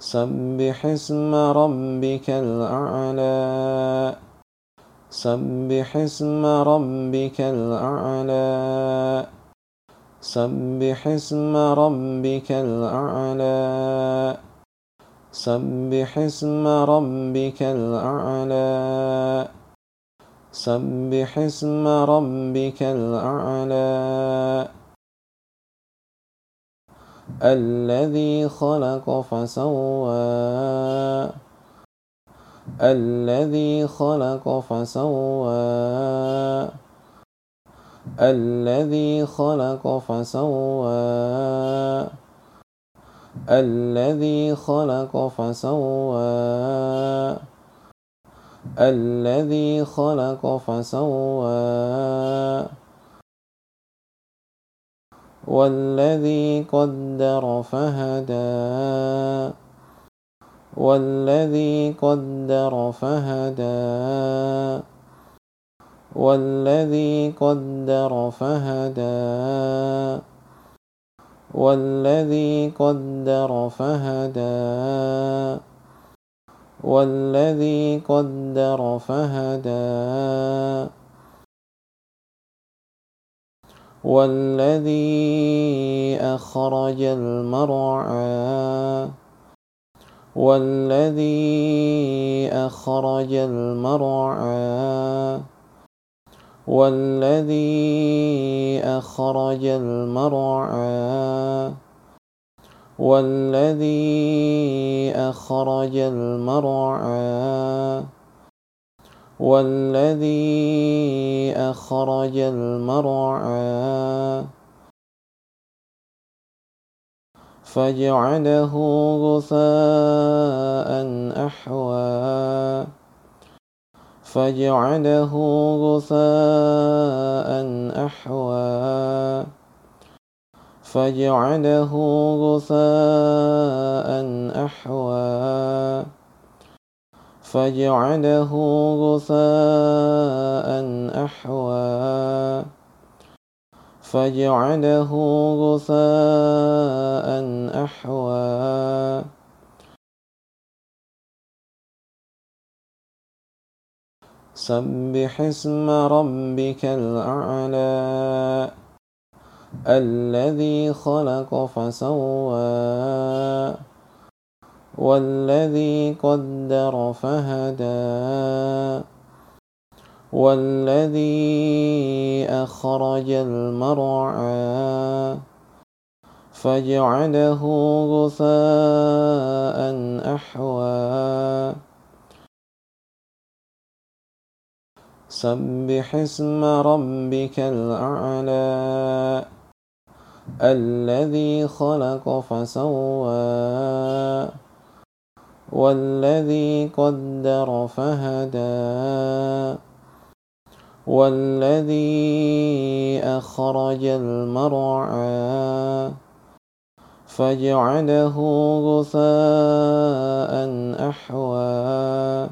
سبح اسم ربك الأعلى. سبح اسم ربك الأعلى. سبح اسم ربك الأعلى. سبح اسم ربك الأعلى. سبح اسم ربك الأعلى. الذي خلق فسوى. الذي خلق فسوى. الذي خلق فسوى. الذي خلق فسوى. الذي خلق فسوى. والذي قدر فهدى. والذي قدر فهدى. والذي قدر فهدى. والذي قدر فهدى. والذي قدر فهدى. والذي أخرج المرعى والذي أخرج المرعى والذي أخرج المرعى والذي أخرج المرعى. والذي أخرج المرعى فجعله غثاء أحوى فجعله غثاء أحوى فجعله غثاء أحوى فجعله غثاء أحوى. فجعله غثاء أحوى. سبح اسم ربك الأعلى الذي خلق فسوى. والذي قدر فهدى والذي أخرج المرعى فجعله غثاء أحوى. سبح اسم ربك الأعلى الذي خلق فسوى. والذي قدر فهدى والذي أخرج المرعى فجعله غثاء أحوى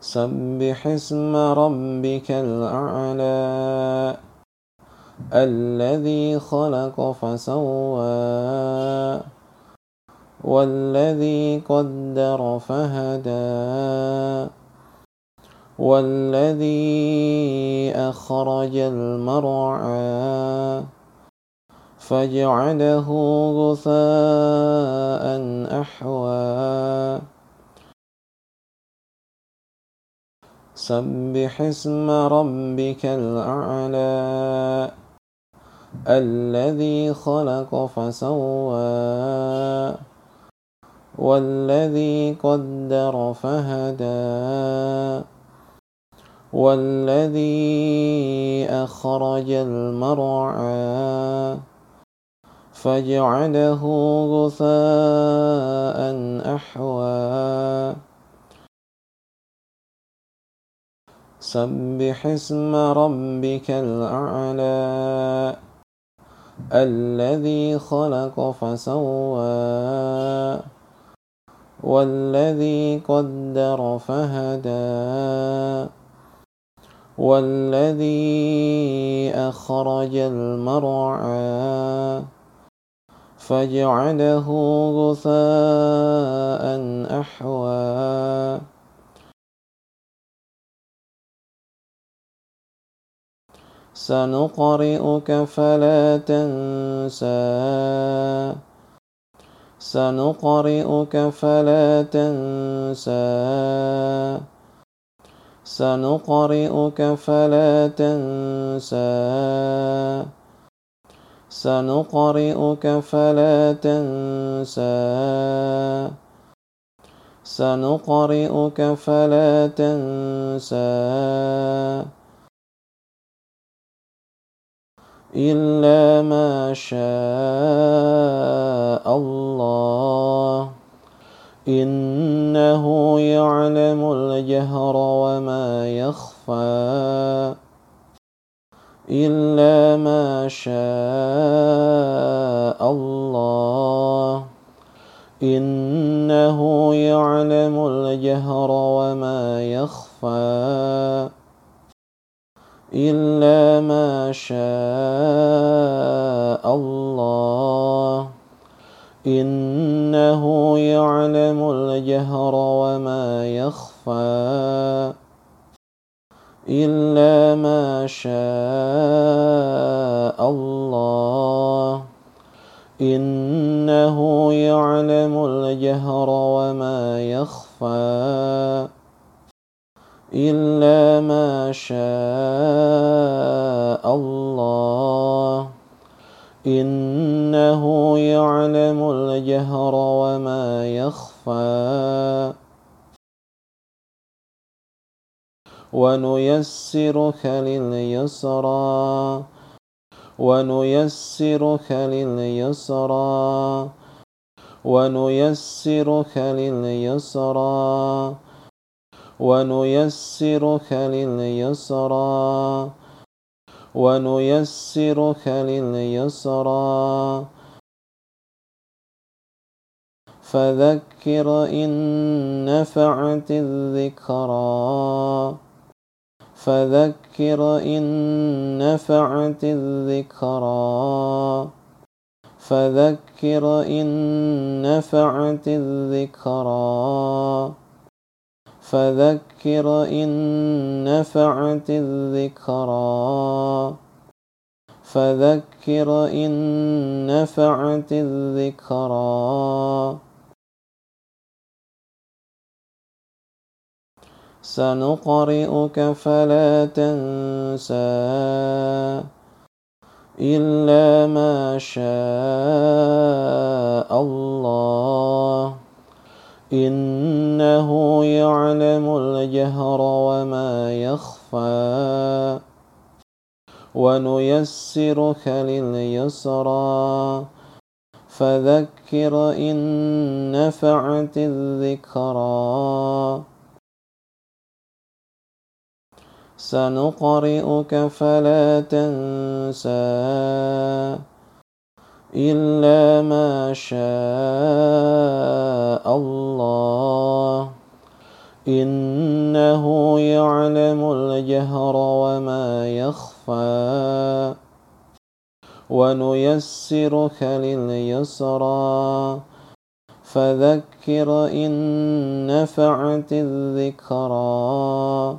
سبح اسم ربك الأعلى الذي خلق فسوى والذي قدر فهدى والذي أخرج المرعى فجعله غثاء أحوى. سبح اسم ربك الأعلى الذي خلق فسوى. والذي قدر فهدى والذي أخرج المرعى فجعله غثاء أحوى سبح اسم ربك الأعلى الذي خلق فسوى والذي قدر فهدى والذي أخرج المرعى فاجعله غثاء أحوى. سنقرئك فلا تنسى. سنقرئك فلا تنسى. سنقرئك فلا تنسى. سنقرئك فلا تنسى. سنقرئك فلا تنسى. إلا ما شاء الله إنه يعلم الجهر وما يخفى إلا ما شاء الله إنه يعلم الجهر وما يخفى إلا ما شاء الله. إنه يعلم الجهر وما يخفى. إلا ما شاء الله. إنه يعلم الجهر وما يخفى. إلا ما شاء الله. إنه يعلم الجهر وما يخفى. ونيسرك لليسرى. ونيسرك لليسرى. ونيسرك لليسرى. ونيسرك لليسرى. ونيسرك لليسرى. فذكر إن نفعت الذكرى. فذكر إن نفعت الذكرى. فذكر إن نفعت الذكرى. فذكر إن نفعت الذكرى. فذكر إن نفعت الذكرى. سنقرئك فلا تنسى إلا ما شاء الله. إنه يعلم الجهر وما يخفى ونيسرك لليسرى فذكر إن نفعت الذكرى سنقرئك فلا تنسى إلا ما شاء الله إنه يعلم الجهر وما يخفى ونيسرك لليسرى فذكر إن نفعت الذكرى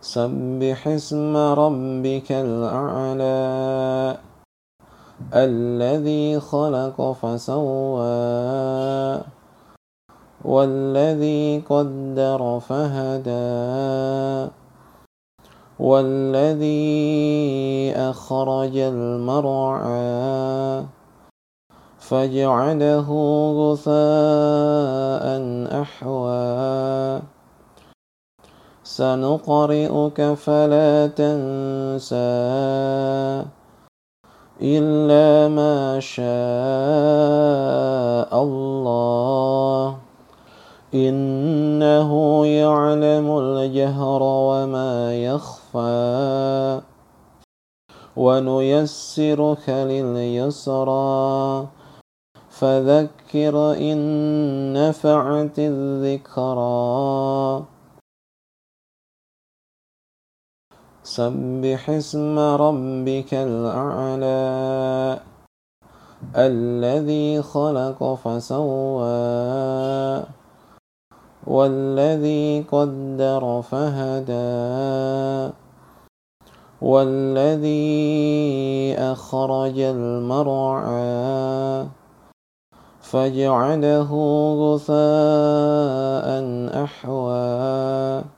سبح اسم ربك الأعلى الذي خلق فسوى والذي قدر فهدى والذي أخرج المرعى فاجعله غثاء أحوى سنقرئك فلا تنسى إلا ما شاء الله. إنه يعلم الجهر وما يخفى ونيسرك لليسرى. فذكر إن نفعت الذكرى. سبح اسم ربك الأعلى الذي خلق فسوى والذي قدر فهدى والذي أخرج المرعى فاجعله غثاء أحوى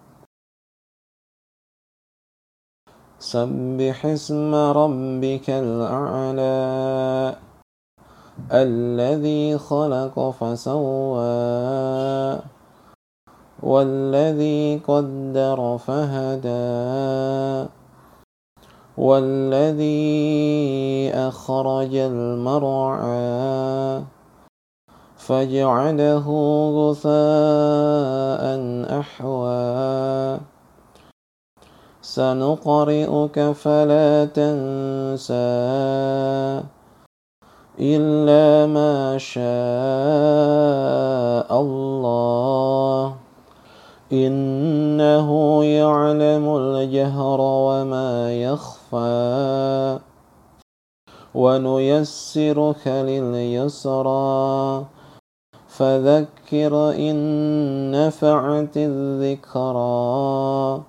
سبح اسم ربك الأعلى الذي خلق فسوى والذي قدر فهدى والذي أخرج المرعى فاجعله غثاء أحوى سنقرئك فلا تنسى إلا ما شاء الله. إنه يعلم الجهر وما يخفى ونيسرك لليسرى. فذكر إن نفعت الذكرى.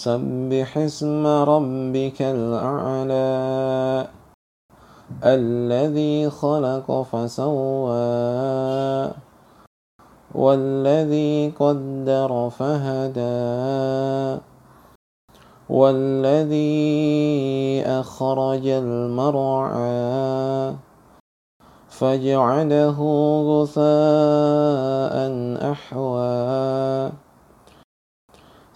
سبح اسم ربك الأعلى الذي خلق فسوى والذي قدر فهدى والذي أخرج المرعى فاجعله غثاء أحوى.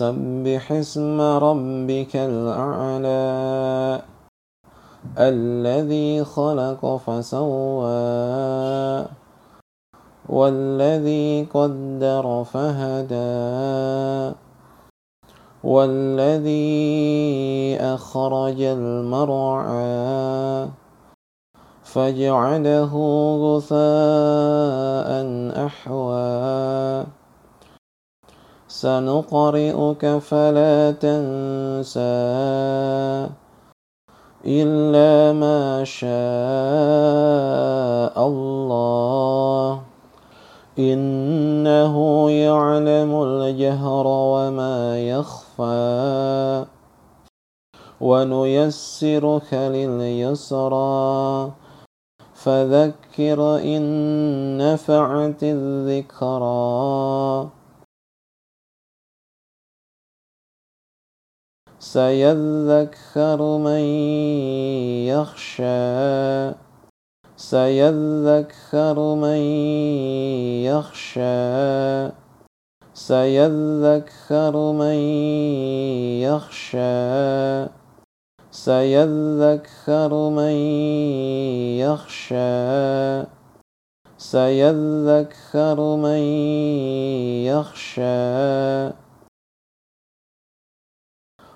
سبح اسم ربك الأعلى الذي خلق فسوى والذي قدر فهدى والذي أخرج المرعى فاجعله غثاء أحوى سنقرئك فلا تنسى إلا ما شاء الله. إنه يعلم الجهر وما يخفى ونيسرك لليسرى. فذكر إن نفعت الذكرى. سيذكر من يخشى سيذكر من يخشى سيذكر من يخشى سيذكر من يخشى سيذكر من يخشى.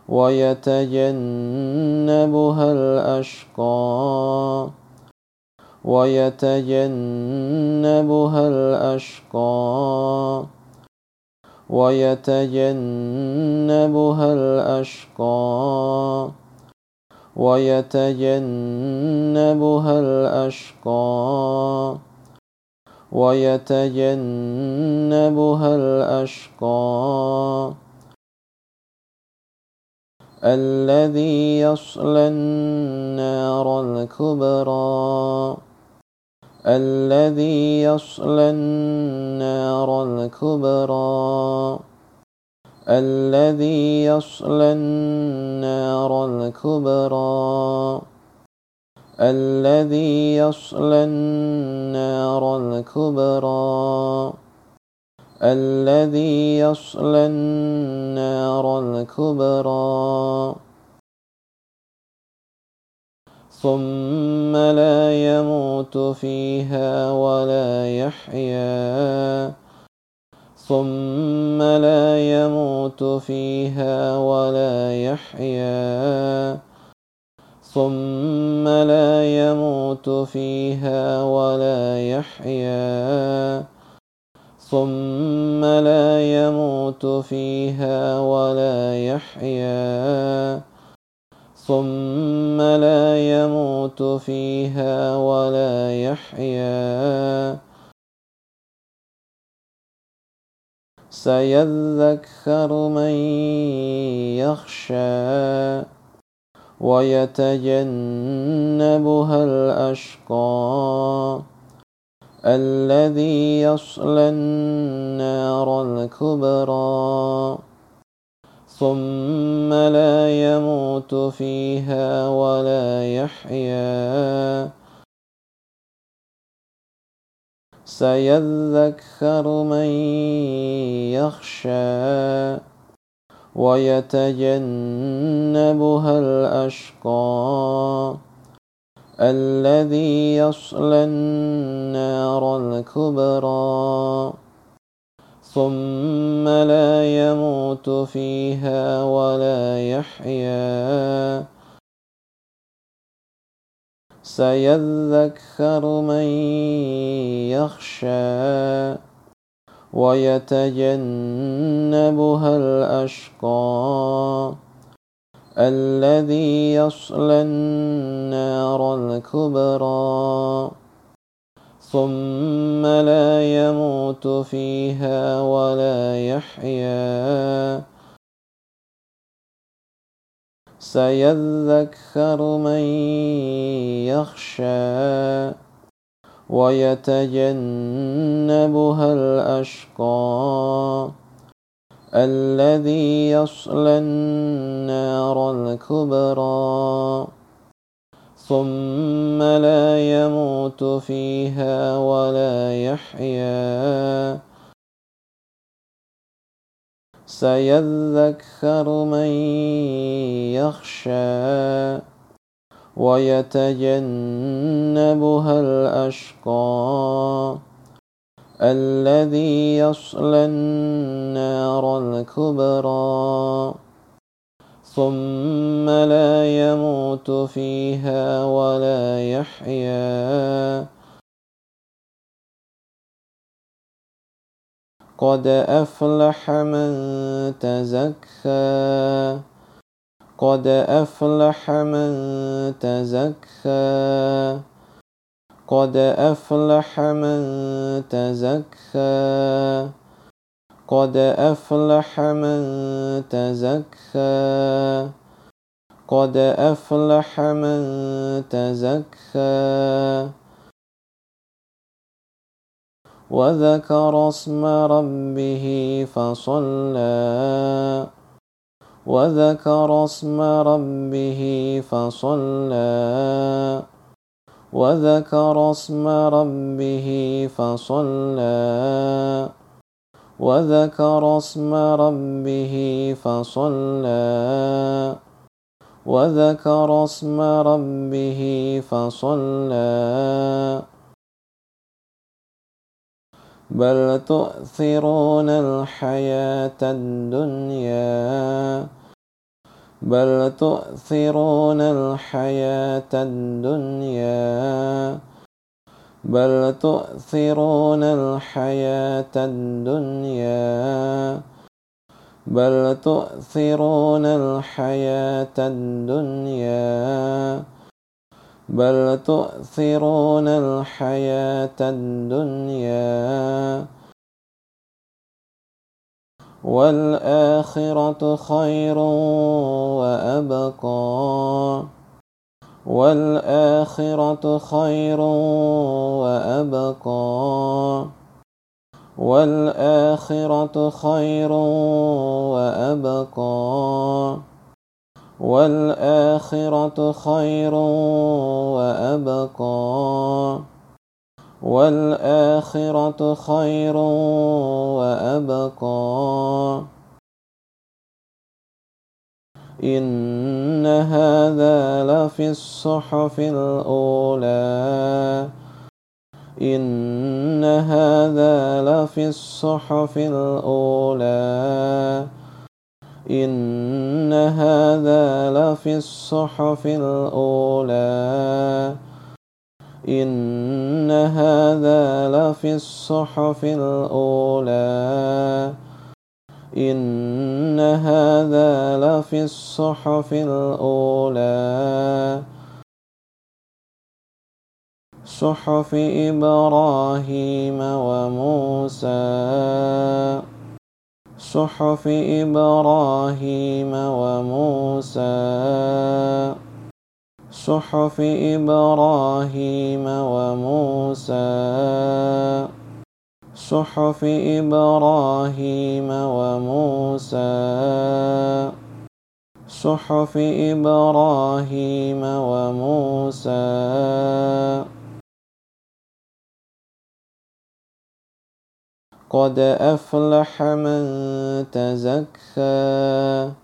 ويتجنبها الأشقى. ويتجنبها الأشقى. ويتجنبها الأشقى. ويتجنبها الأشقى. ويتجنبها الأشقى. الذي يصلى النار الكبرى. الذي يصلى النار الكبرى. الذي يصلى النار الكبرى. الذي يصلى النار الكبرى. الذي يصلى النار الكبرى. ثم لا يموت فيها ولا يحيا. ثم لا يموت فيها ولا يحيا. ثم لا يموت فيها ولا يحيا. ثم لا يموت فيها ولا يحيا. ثم لا يموت فيها ولا يحيا. سيذكر من يخشى ويتجنبها الأشقى. الذي يصلى النار الكبرى ثم لا يموت فيها ولا يحيا. سيذكر من يخشى ويتجنبها الأشقى. الذي يصلى النار الكبرى ثم لا يموت فيها ولا يحيا. سيذكر من يخشى ويتجنبها الأشقى. الذي يصلى النار الكبرى ثم لا يموت فيها ولا يحيا. سيذكر من يخشى ويتجنبها الأشقى. الذي يصلى النار الكبرى ثم لا يموت فيها ولا يحيا. سيذكر من يخشى ويتجنبها الأشقى. الذي يصلى النار الكبرى ثم لا يموت فيها ولا يحيا. قد أفلح من تزكى قد أفلح من تزكى. قد أفلح من تزكى قد أفلح من تزكى قد أفلح من تزكى وذكر اسم ربه فصلى وذكر اسم ربه فصلى وذكر اسم ربه فصلى. وذكر اسم ربه فصلى. وذكر اسم ربه فصلى. بل تؤثرون الحياة الدنيا. بل تؤثرون الحياة الدنيا بل تؤثرون الحياة الدنيا بل تؤثرون الحياة الدنيا بل تؤثرون الحياة الدنيا والآخرة خير وأبقى. والآخرة خير وأبقى. والآخرة خير وأبقى. والآخرة خير وأبقى. والآخرة خير وأبقى. إن هذا لفي الصحف الأولى. إن هذا لفي الصحف الأولى. إن هذا لفي الصحف الأولى. إن هذا لفي الصحف الأولى. إن هذا لفي الصحف الأولى. صحف إبراهيم وموسى. صحف إبراهيم وموسى. صحف إبراهيم وموسى. صحف إبراهيم وموسى. صحف إبراهيم وموسى. قد أفلح من تزكى.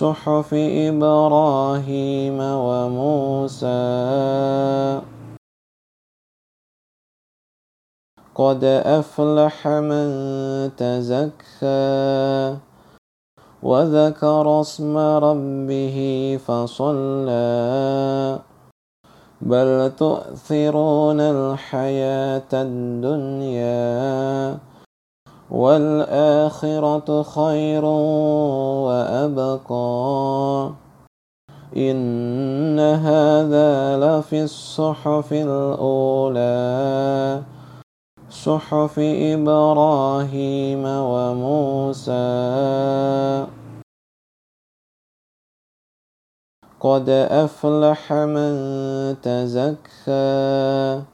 صحف إبراهيم وموسى. قد أفلح من تزكى وذكر اسم ربه فصلى. بل تؤثرون الحياة الدنيا. والآخرة خير وأبقى. إن هذا لفي الصحف الأولى صحف إبراهيم وموسى. قد أفلح من تزكى.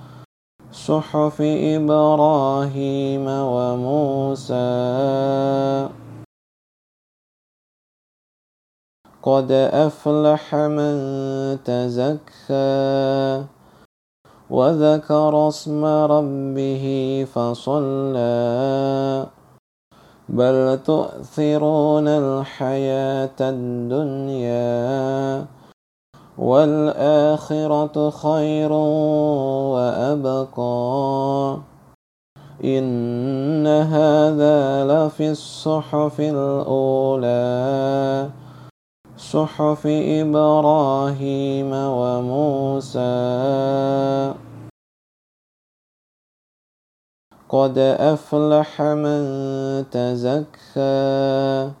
صحف إبراهيم وموسى. قد أفلح من تزكى وذكر اسم ربه فصلى. بل تؤثرون الحياة الدنيا. والآخرة خير وأبقى. إن هذا لفي الصحف الأولى صحف إبراهيم وموسى. قد أفلح من تزكى.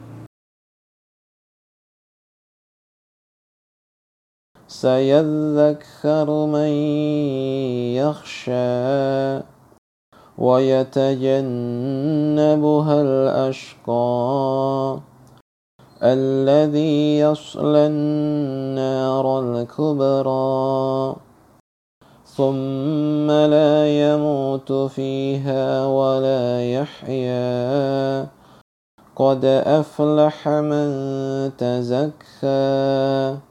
سيذكر من يخشى ويتجنبها الأشقى الذي يصلى النار الكبرى ثم لا يموت فيها ولا يحيا قد أفلح من تزكى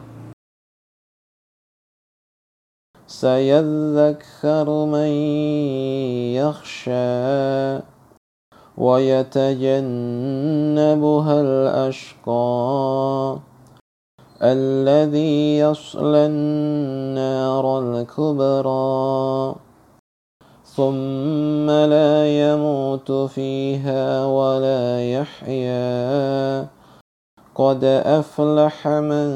سيذكر من يخشى ويتجنبها الأشقى الذي يصلى النار الكبرى ثم لا يموت فيها ولا يحيا قد أفلح من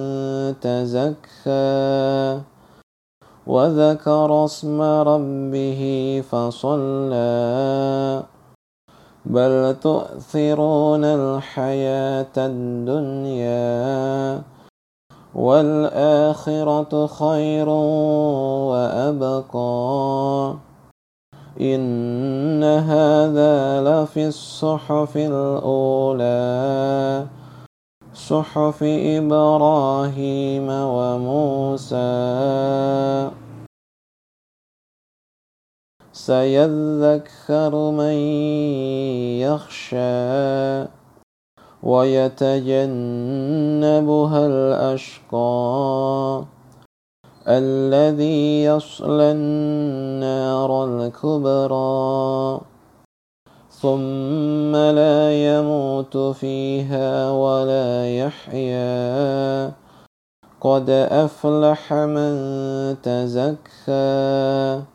تزكى وذكر اسم ربه فصلى. بل تؤثرون الحياة الدنيا والآخرة خير وأبقى. إن هذا لفي الصحف الأولى صحف إبراهيم وموسى. سيذكر من يخشى ويتجنبها الأشقى الذي يصلى النار الكبرى ثم لا يموت فيها ولا يحيا قد أفلح من تزكى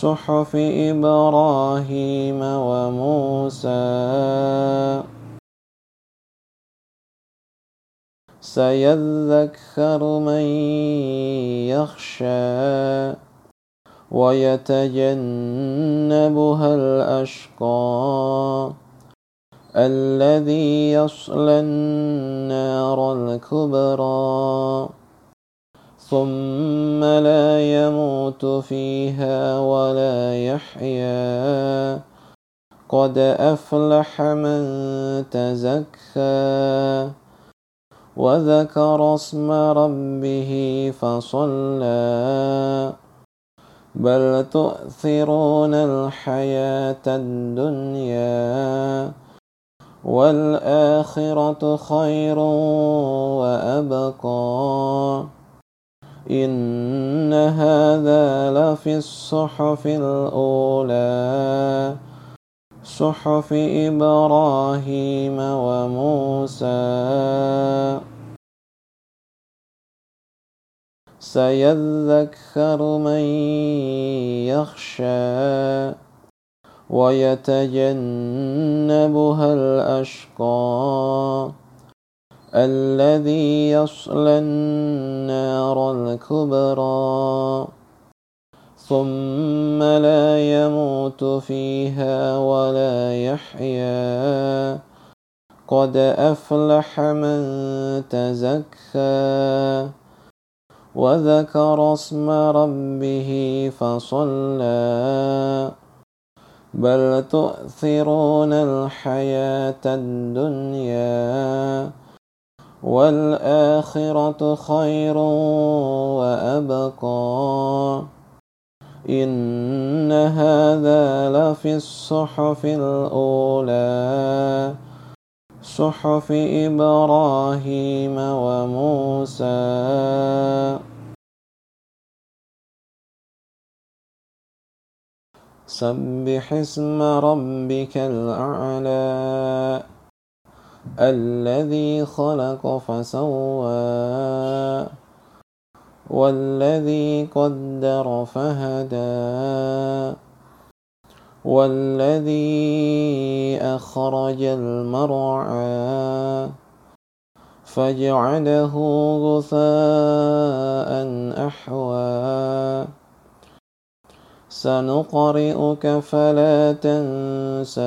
صحف إبراهيم وموسى. سيذكر من يخشى ويتجنبها الأشقى. الذي يصلى النار الكبرى. ثم لا يموت فيها ولا يحيا. قد افلح من تزكى. وذكر اسم ربه فصلى. بل تؤثرون الحياة الدنيا والآخرة خير وأبقى. إن هذا لفي الصحف الأولى صحف إبراهيم وموسى. سيذكر من يخشى ويتجنبها الأشقى. الذي يصلى النار الكبرى ثم لا يموت فيها ولا يحيا. قد أفلح من تزكى وذكر اسم ربه فصلى. بل تؤثرون الحياة الدنيا. والآخرة خير وأبقى. إن هذا لفي الصحف الأولى صحف إبراهيم وموسى. سبح اسم ربك الأعلى. الذي خلق فسوى والذي قدر فهدى والذي أخرج المرعى فاجعله غثاء أحوى. سنقرئك فلا تنسى.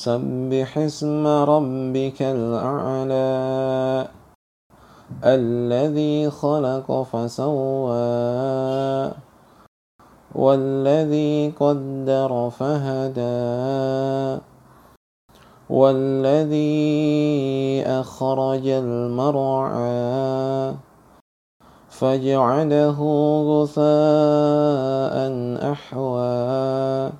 سبح اسم ربك الأعلى الذي خلق فسوى والذي قدر فهدى والذي أخرج المرعى فاجعله غثاء أحوى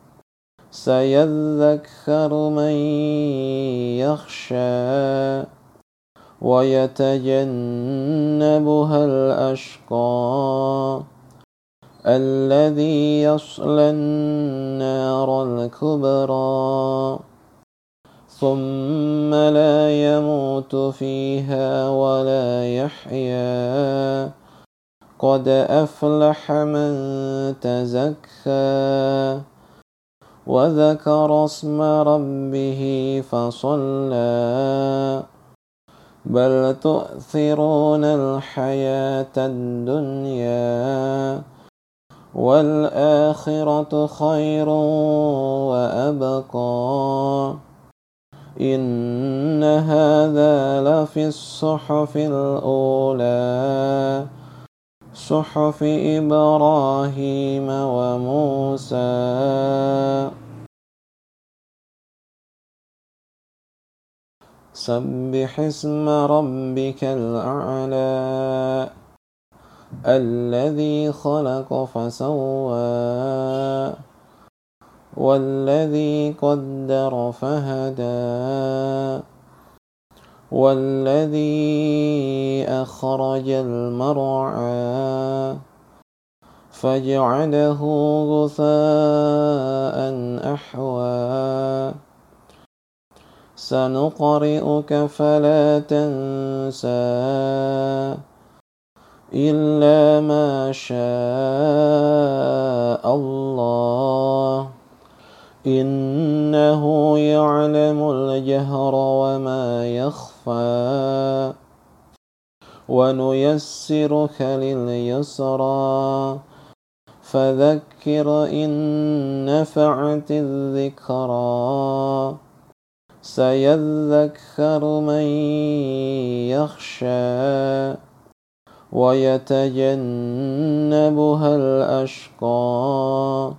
سيذكر من يخشى ويتجنبها الأشقى الذي يصلى النار الكبرى ثم لا يموت فيها ولا يحيا قد أفلح من تزكى وذكر اسم ربه فصلى. بل تؤثرون الحياة الدنيا والآخرة خير وأبقى. إن هذا لفي الصحف الأولى. صحف إبراهيم وموسى. سبح اسم ربك الأعلى الذي خلق فسوى والذي قدر فهدى والذي أخرج المرعى فاجعله غثاء أحوى سنقرئك فلا تنسى إلا ما شاء الله. إنه يعلم الجهر وما يخفى ونيسرك لليسرى. فذكر إن نفعت الذكرى. سيذكر من يخشى ويتجنبها الأشقى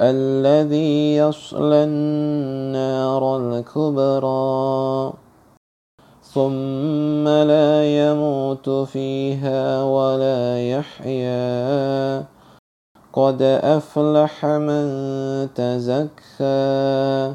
الذي يصلى النار الكبرى ثم لا يموت فيها ولا يحيا قد أفلح من تزكى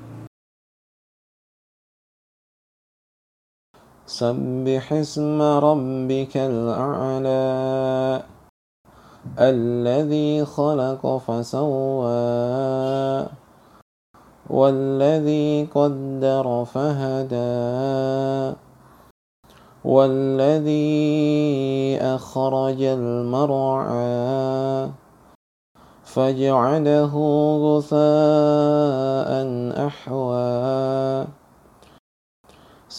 سبح اسم ربك الأعلى الذي خلق فسوى والذي قدر فهدى والذي أخرج المرعى فاجعله غثاء أحوى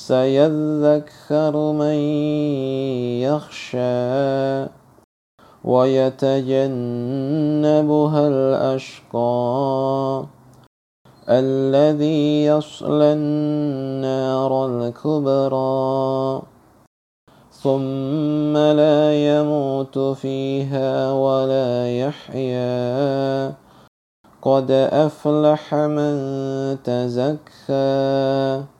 سيذكر من يخشى ويتجنبها الأشقى الذي يصلى النار الكبرى ثم لا يموت فيها ولا يحيا قد أفلح من تزكى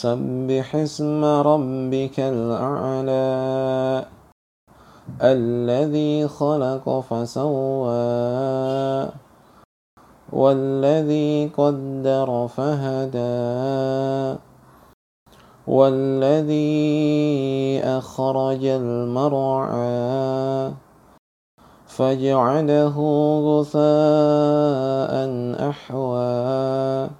سبح اسم ربك الأعلى الذي خلق فسوى والذي قدر فهدى والذي أخرج المرعى فاجعله غثاء أحوى.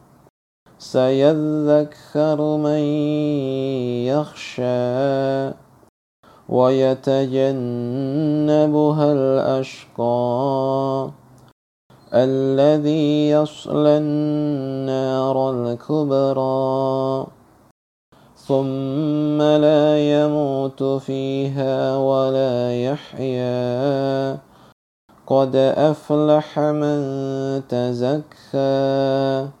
سيذكر من يخشى ويتجنبها الأشقى الذي يصلى النار الكبرى ثم لا يموت فيها ولا يحيا قد أفلح من تزكى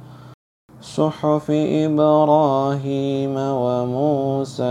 صحف إبراهيم وموسى.